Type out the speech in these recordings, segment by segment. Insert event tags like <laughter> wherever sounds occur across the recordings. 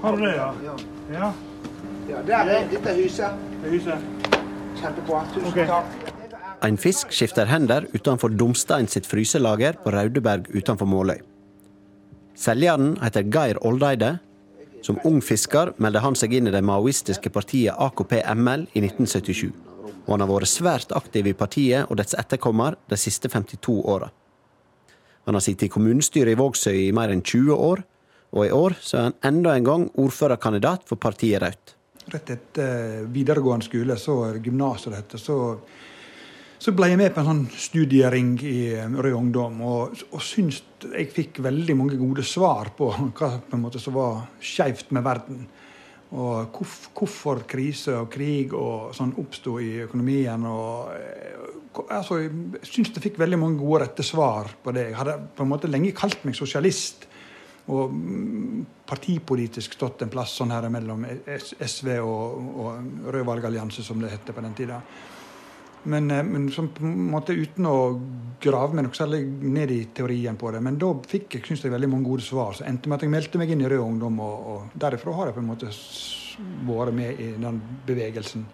Har du det, ja? Ja. Ja, der er dette huset. Det huset. Kjempebra. Tusen okay. takk. En fisk skifter hender utenfor Domstein sitt fryselager på Raudeberg utenfor Måløy. Selgeren heter Geir Oldeide. Som ung fisker meldte han seg inn i det maoistiske partiet AKP-ML i 1977. Og han har vært svært aktiv i partiet og dets etterkommer de siste 52 åra. Han har sittet i kommunestyret i Vågsøy i mer enn 20 år, og i år så er han enda en gang ordførerkandidat for partiet Rødt. Rett etter videregående skole, så gymnaset dette, så, så ble jeg med på en sånn studiering i eh, Rød Ungdom. Og, og syns jeg fikk veldig mange gode svar på hva på en måte som var skeivt med verden. Og hvorfor krise og krig og sånn oppsto i økonomien. og eh, altså, Jeg syns jeg fikk veldig mange gode rette svar på det. Jeg hadde på en måte lenge kalt meg sosialist. Og mm, partipolitisk stått en plass sånn her mellom SV og, og Rød valgallianse, som det heter på den tida. Men, eh, men på en måte uten å grave meg noe særlig ned i teorien på det. Men da fikk jeg synes jeg, veldig mange gode svar. Så endte med at jeg meldte meg inn i Rød Ungdom, og, og derifra har jeg på en måte vært med i den bevegelsen.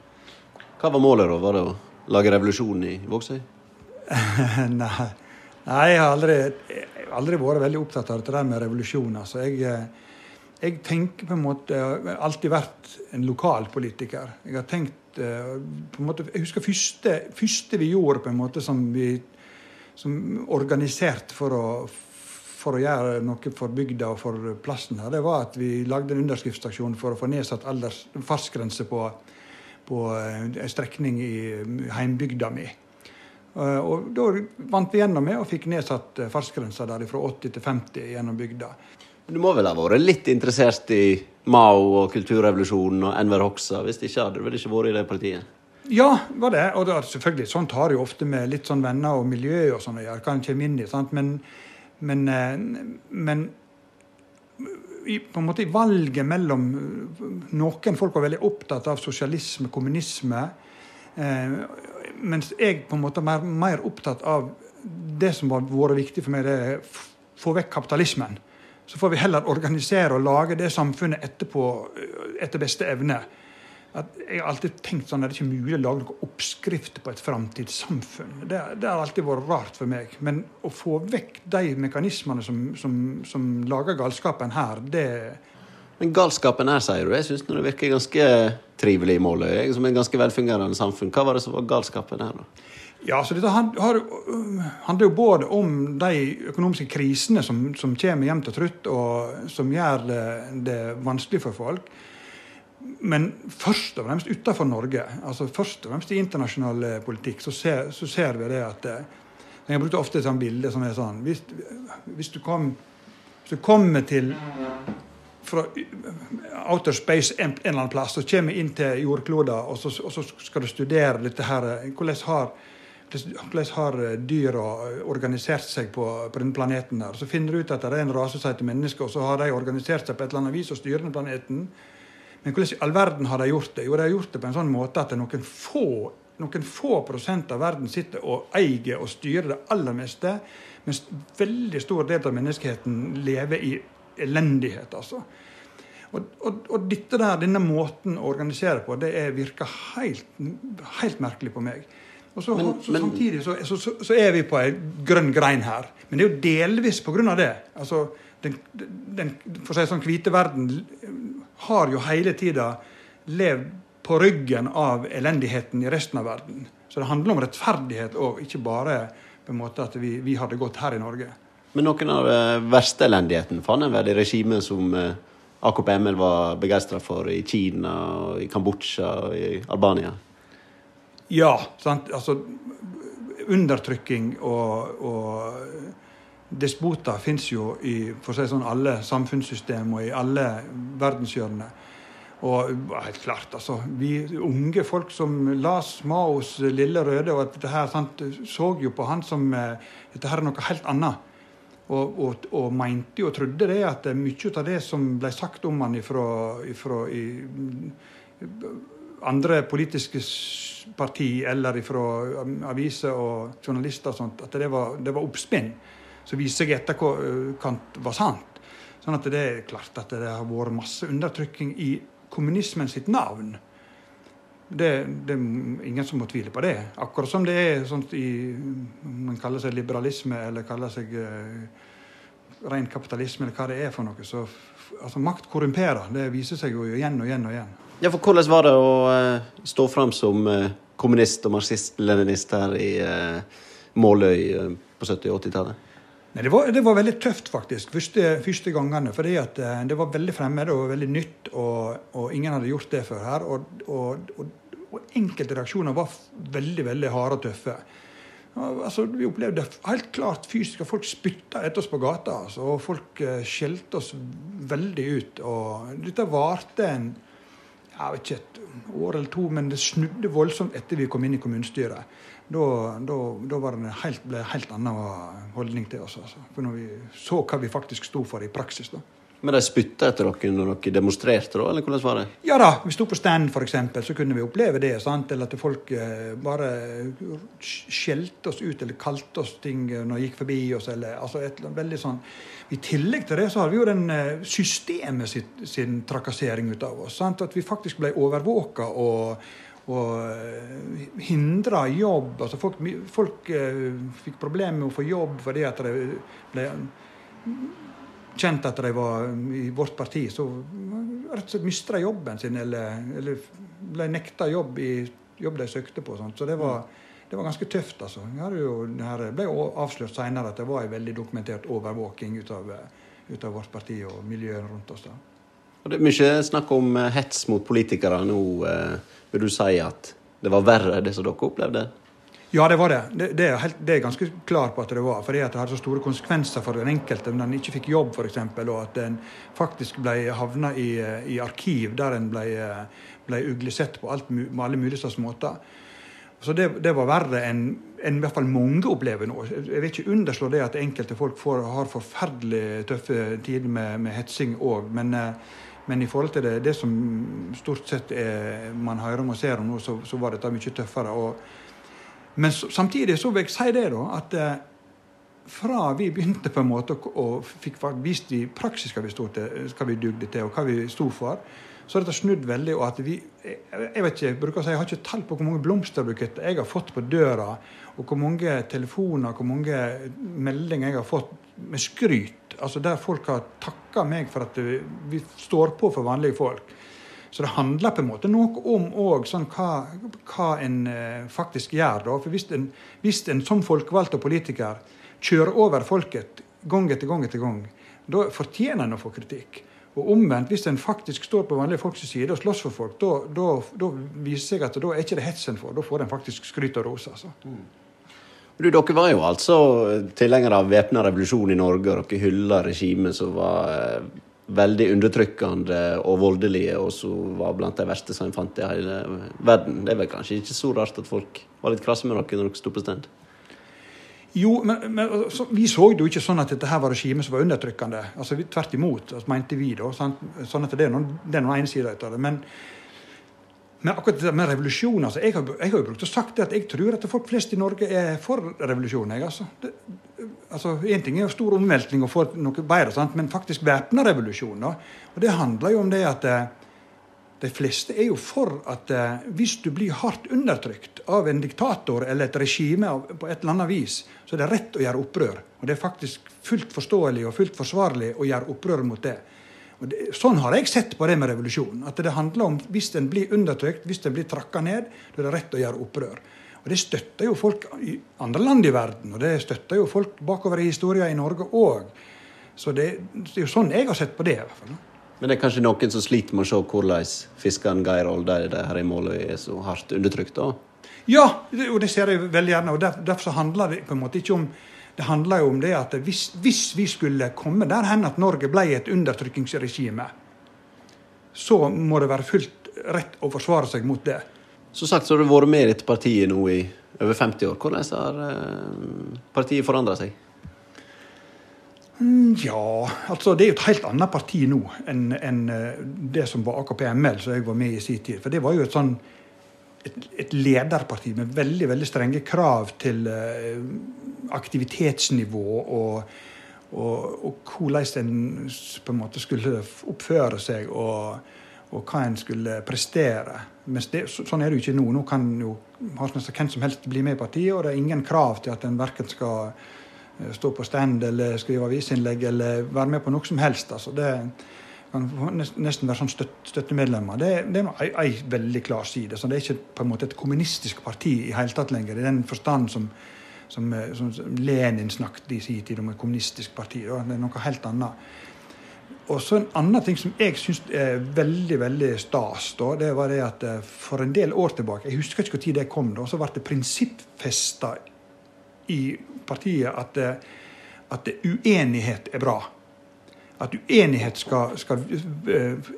Hva var målet, da? Var det å lage revolusjon i Vågsøy? <laughs> Nei. Nei, jeg har aldri, jeg har aldri vært veldig opptatt av dette der med revolusjon. Altså, jeg, eh, jeg tenker på en måte Jeg har alltid vært en lokalpolitiker. Jeg har tenkt eh, på en måte, Jeg husker første, første vi gjorde på en måte som vi som organiserte for å, for å gjøre noe for bygda og for plassen her, det var at vi lagde en underskriftsaksjon for å få nedsatt alders, fartsgrense på, på eh, en strekning i heimbygda mi. Eh, Og da vant vi gjennom med og fikk nedsatt fartsgrensa der fra 80 til 50 gjennom bygda. Du må vel ha vært litt interessert i Mao og kulturrevolusjonen og Enver Hoxha? Hvis ikke hadde du vel ikke vært i det partiet? Ja, var det. Og det, selvfølgelig, sånt har jo ofte med litt sånn venner og miljø og sånn å gjøre. Kan komme inn i, sant? Men, men, eh, men i, på en måte i valget mellom Noen folk var veldig opptatt av sosialisme, kommunisme. Eh, mens jeg på en måte er mer, mer opptatt av det som har vært viktig for meg, det er å få vekk kapitalismen. Så får vi heller organisere og lage det samfunnet etterpå etter beste evne. At jeg har alltid tenkt sånn at det er ikke mulig å lage noen oppskrifter på et framtidssamfunn. Det, det har alltid vært rart for meg. Men å få vekk de mekanismene som, som, som lager galskapen her, det Men galskapen her, sier du. Jeg syns det virker ganske trivelig i Måløy. jeg, Som et ganske velfungerende samfunn. Hva var det som var galskapen her, da? Ja, så dette øh, handler jo både om de økonomiske krisene som, som kommer jevnt og trutt, og som gjør det, det vanskelig for folk. Men først og fremst utenfor Norge, altså først og fremst i internasjonal eh, politikk, så ser, så ser vi det at eh, Jeg brukte ofte et sånt bilde som er sånn Hvis, hvis, du, kom, hvis du kommer til fra outer space en, eller annen plass og kommer inn til jordkloden, og så, og så skal du studere dette her Hvordan har, hvordan har eh, dyra organisert seg på, på denne planeten? her? Så finner du ut at det er en rase som heter mennesker, og så har de organisert seg på et eller annet vis og styrer denne planeten. Men hvordan i all verden har de gjort det? Jo, de har gjort det på en sånn måte at noen få, noen få prosent av verden sitter og eier og styrer det aller meste, mens veldig stor del av menneskeheten lever i elendighet, altså. Og, og, og dette der, denne måten å organisere på, det er, virker helt, helt merkelig på meg. Og så, Men- så Samtidig så, så, er vi på ei grønn grein her. Men det er jo delvis av det. Altså, den, den for si sånn, hvite verden har jo hele tida levd på ryggen av elendigheten i resten av verden. Så det handler om rettferdighet og ikke bare på en måte at vi, vi har det godt her i Norge. Men noen av den verste elendigheten fant en vel i regimet som eh, AKP-ML var begeistra for i Kina, og i Kambodsja og i Albania. Ja, sant? Altså, undertrykking og, og despoter fins jo i for å si sånn, alle samfunnssystem og i alle verdenshjørner. Og helt klart, altså, vi unge folk som las Maos 'Lille røde', og dette her, sant, så jo på han som eh, dette her er noe helt annet. Og, og, og mente og trodde det at mye av det som ble sagt om han ifra, ifra i, andre politiske parti eller fra aviser og journalister og sånt, at det var, det var oppspinn. som viser seg i etterkant var sant. Sånn at det er klart at det har vært masse undertrykking i kommunismen sitt navn. Det, det er ingen som må tvile på det. Akkurat som det er sånt i Man kaller seg liberalisme eller kaller seg uh, ren kapitalisme eller hva det er for noe. Så altså, makt korrumperer. Det viser seg jo igjen og igjen og igjen. Ja, for Hvordan var det å uh, stå fram som uh, kommunist og marxist-leninist her i uh, Måløy på 70- og 80-tallet? Det det var, veldig tøft, faktisk, første, første gangene. at det var veldig fremmed og veldig nytt, og, og ingen hadde gjort det før her. Og, og, og enkelte reaksjoner var veldig, veldig harde og tøffe. Altså, vi opplevde helt klart fysisk at folk spytta etter oss på gata. Altså, og folk skjelte oss veldig ut. Og dette varte en jeg vet ikke, et år eller to, men det snudde voldsomt etter vi kom inn i kommunestyret. Da, da, da var det en helt, ble en helt annen holdning til oss. Altså. For når vi så hva vi faktisk sto for i praksis. da. Men de spytta etter dere når dere demonstrerte, da? Eller hvordan var det? Ja da, vi sto på stand f.eks., så kunne vi oppleve det. sant? Eller at folk eh, bare skjelte oss ut eller kalte oss ting når de gikk forbi oss. eller altså et, veldig sånn. I tillegg til det så har vi jo den eh, systemet sitt, sin trakassering ut av oss. sant? At vi faktisk ble overvåka og og eh, hindra jobb. Altså folk, folk fikk problemer med å få jobb fordi at det ble kjent at de var i vårt parti, så rett og slett mista jobben sin eller, eller, ble nekta jobb i jobb de søkte på. Sånt. Så det var, det var, ganske tøft. altså. Det ble jo avslørt senere at det var en veldig dokumentert overvåking ut av, ut av vårt parti og miljøet rundt oss. da. Og det er mye snakk om eh, hets mot politikere nå. Eh, vil du si at det var verre det som dere opplevde? Ja, det var det. Det, det, er, helt, det er ganske klar på at det var. Fordi at det hadde så store konsekvenser for den enkelte når en ikke fikk jobb, f.eks. Og at en faktisk ble havna i, i arkiv der en ble, ble uglesett på, alt, på alle mulige slags måter. Så det, det, var verre enn en i hvert fall mange opplever nå. Jeg vil ikke underslå det at enkelte folk får, har forferdelig tøffe tider med, med hetsing òg. Men, men, i forhold til det, det som stort sett er, man hører om og ser om nå, så, så var dette mye tøffere. og men samtidig så vil jeg si det, da, at eh, fra vi begynte på en måte og fikk vist i praksis hva vi, til, hva vi dugde til, og hva vi sto for, så har dette snudd veldig. og at vi, Jeg vet ikke, jeg bruker å si, jeg har ikke tall på hvor mange blomsterbuketter jeg har fått på døra, og hvor mange telefoner hvor mange meldinger jeg har fått med skryt. altså Der folk har takka meg for at vi står på for vanlige folk. Så det handler på en måte noe om òg sånn hva, hva, en eh, faktisk gjør. Da. For hvis en, hvis en som folkevalgt og politiker kjører over folket gang etter gang etter gang, da fortjener en å få kritikk. Og omvendt, hvis en faktisk står på vanlige folks side og slåss for folk, da viser seg at da er ikke det hetsen for. Da får en faktisk skryt og ros. altså. Mm. Du, dere var jo altså tilhengere av væpna revolusjon i Norge, og dere hylla regimet som var eh, veldig undertrykkende og voldelige, og som var blant de verste som en fant i hele verden. Det er vel kanskje ikke så rart at folk var litt krasse med dere når dere sto på stand? Jo, men, men så, vi så det jo ikke sånn at dette her var regimet som var undertrykkende. Altså, Tvert imot, altså, mente vi da. Sånn, sånn at det er noen, det er noen ene sider av det. Men, men akkurat det med revolusjon altså, jeg, har, jeg har jo brukt og sagt det at jeg tror at folk flest i Norge er for revolusjon. Jeg, altså. Altså, Én ting er jo stor omveltning og få noe bedre, sant? men faktisk væpna revolusjon. Da. Og Det handler jo om det at eh, de fleste er jo for at eh, hvis du blir hardt undertrykt av en diktator eller et regime på et eller annet vis, så er det rett å gjøre opprør. Og det er faktisk fullt forståelig og fullt forsvarlig å gjøre opprør mot det. Det, sånn har jeg sett på det med revolusjonen. At det handler om hvis en blir undertrykt, hvis en blir trakka ned, da er det rett å gjøre opprør. Og Det støtter jo folk i andre land i verden, og det støtter jo folk bakover i historien i Norge òg. Så det, det, er jo sånn jeg har sett på det. i hvert fall. Men det er kanskje noen som sliter med å se hvordan fiskeren Geir Oldeide her i Måløy er så hardt undertrykt? da? Ja, og det ser jeg veldig gjerne. og derfor Derfor handler det på en måte ikke om det handler jo om det at hvis, hvis vi skulle komme der hen at Norge ble et undertrykkingsregime, så må det være fullt rett å forsvare seg mot det. Som sagt så har du vært med i dette partiet nå i over 50 år. Hvordan har eh, partiet forandra seg? Mm, ja, altså det er jo et helt annet parti nå enn, enn eh, det som var AKP-ML, som jeg var med i sin tid. For det var jo et sånn et, et lederparti med veldig veldig strenge krav til uh, aktivitetsnivå og, og, og hvordan en på en måte skulle oppføre seg og, og hva en skulle prestere. Men det, sånn er det jo ikke nå. Nå kan jo hvem som helst bli med i partiet, og det er ingen krav til at en verken skal eh, stå på stand eller skrive avisinnlegg eller være med på noe som helst. Altså, det kan nesten være sånn støt, støttemedlemmer. Det, det er ei veldig klar side. Så det er ikke på en måte et kommunistisk parti i hele tatt lenger, i den forstand som, som, eh, som Lenin snakket i sin tid om et kommunistisk parti. Da. Det er noe helt annet. Og så En annen ting som jeg syns er veldig veldig stas, da, det var det at eh, for en del år tilbake Jeg husker ikke når det kom, da, så ble det prinsippfesta i partiet at, eh, at uenighet er bra. At uenighet skal, skal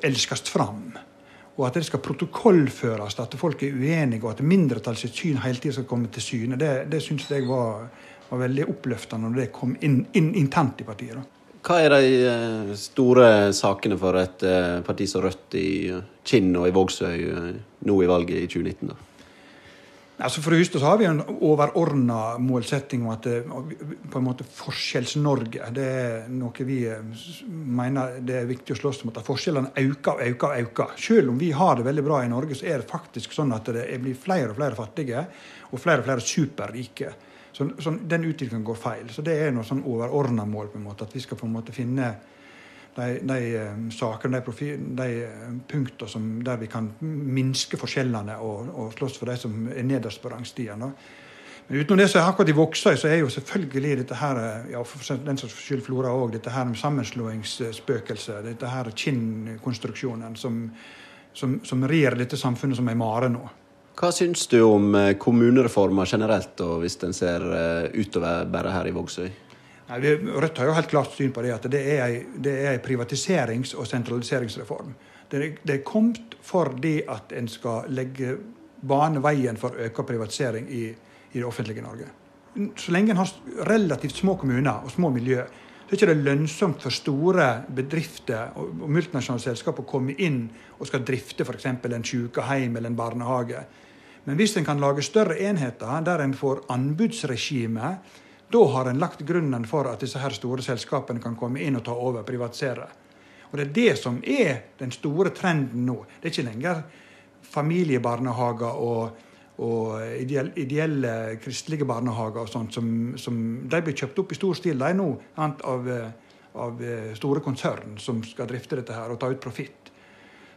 elskes fram. Og at det skal protokollføres at folk er uenige, og at mindretallets syn hele tida skal komme til syne. Det, det syns jeg var, var, veldig oppløftende når det kom inn, inn internt i partiet. da. Hva er de eh, store sakene for et eh, parti som Rødt i eh, Kinn og i Vågsøy nå i valget i 2019? da? Altså For det så har vi en overordna målsetting om at det, på en måte Forskjells-Norge det er noe vi mener det er viktig å slåss mot. At forskjellene øker og øker. og øker. Selv om vi har det veldig bra i Norge, så er det faktisk sånn at det blir flere og flere fattige og flere og flere superrike. Så, så den utviklingen går feil. Så det er noe sånn overordna mål, på en måte, at vi skal på en måte finne de, de uh, sakene, de, de uh, punktene der vi kan minske forskjellene og, og slåss for de som er nederst på rangstigen. Men utenom det så er akkurat i Vågsøy så er jo selvfølgelig dette her, eh, ja, for den saks skyld Flora òg, dette her med sammenslåingsspøkelset, dette her Kinn-konstruksjonen som, som, som rir dette samfunnet som ei mare nå. Hva syns du om eh, kommunereformer generelt, og hvis en ser eh, utover bare her i Vågsøy? Nei, Rødt har jo helt klart syn på det at det er en privatiserings- og sentraliseringsreform. Det det er kommet fordi at en skal legge bane veien for økt privatisering i, i, det offentlige Norge. Så lenge en har relativt små kommuner og små miljø, så er det ikke lønnsomt for store bedrifter og multinasjonale selskap å komme inn og skal drifte f.eks. en sykehjem eller en barnehage. Men hvis en kan lage større enheter der en får anbudsregime, da har en lagt grunnen for at disse her store selskapene kan komme inn og ta over og privatisere. Og Det er det som er den store trenden nå. Det er ikke lenger familiebarnehager og, og ideelle, ideelle, kristelige barnehager og sånt som, som, de blir kjøpt opp i stor stil de nå av, av store konsern som skal drifte dette her og ta ut profitt.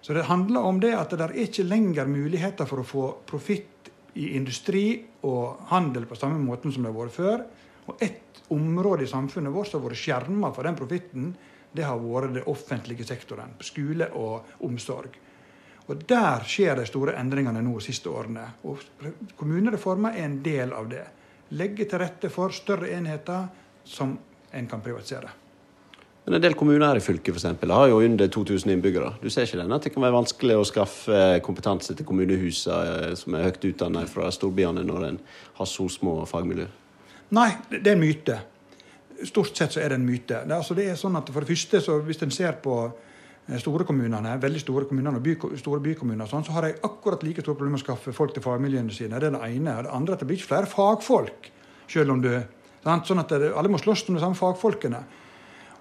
Så det handler om det at det er ikke lenger muligheter for å få profitt i industri og handel på samme måten som det har vært før. Og ett område i samfunnet vårt som har vært skjerma for den profitten, det har vært det offentlige sektoren. Skole og omsorg. Og Der skjer de store endringene nå de siste årene. Og Kommunereforma er en del av det. Legge til rette for større enheter som en kan privatisere. Men en del kommuner her i fylket for eksempel, har jo under 2000 innbyggere. Du ser ikke den at det kan være vanskelig å skaffe kompetanse til kommunehusene eh, som er høyt utdannet fra storbyene, når en har så små fagmiljø? Nei, det er en myte. Stort sett så er det en myte. Det altså, det er sånn at for det første, så Hvis en ser på eh, store kommunene, veldig store kommunene og by, store bykommuner, sånn, så har de akkurat like store problemer med å skaffe folk til fagmiljøene sine. Det er det ene. Det andre er at det blir ikke flere fagfolk. selv om du, Sånn at det, Alle må slåss om de samme fagfolkene.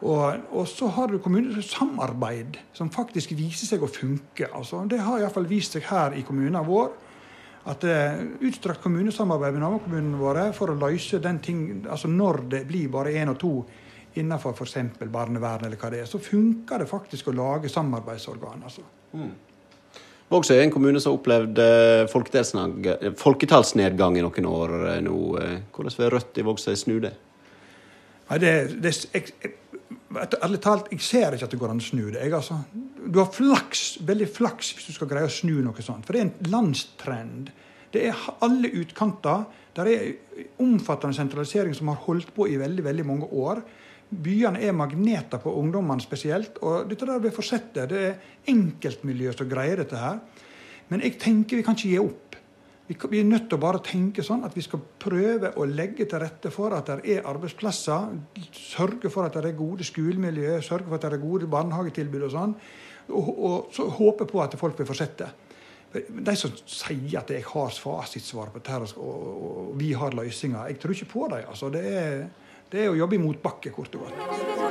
Og, og, så har du kommunesamarbeid som faktisk viser seg å funke. Altså, det har iallfall vist seg her i kommunen vår. At uh, utstrakt kommunesamarbeid med nabokommunene våre for å løse den ting, altså når det blir bare én og to innenfor f.eks. barnevern, eller hva det er, så funker det faktisk å lage samarbeidsorgan. Altså. Mm. Vågsøy er en kommune som har opplevd eh, folketallsnedgang i noen år eh, nå. Hvordan vil Rødt i Vågsøy snu det? Ja, det, det Ærlig talt, jeg ser ikke at det går an å snu det. Jeg, altså, du har flaks, veldig flaks hvis du skal greie å snu noe sånt. For det er en landstrend. Det er alle utkanter. Det er omfattende sentralisering som har holdt på i veldig veldig mange år. Byene er magneter på ungdommene spesielt. og dette der vil fortsette. Det er enkeltmiljø som greier dette her. Men jeg tenker vi kan ikke gi opp. Vi er nødt til å bare tenke sånn at vi skal prøve å legge til rette for at det er arbeidsplasser. Sørge for at det er gode skolemiljø, sørge for at det er gode barnehagetilbud og sånn. Og, og så håpe på at folk vil fortsette. De som sier at jeg har fasitsvar på dette, og, og vi har løsninger, jeg tror ikke på dem. Altså, det, er, det er å jobbe i motbakke, kort og godt.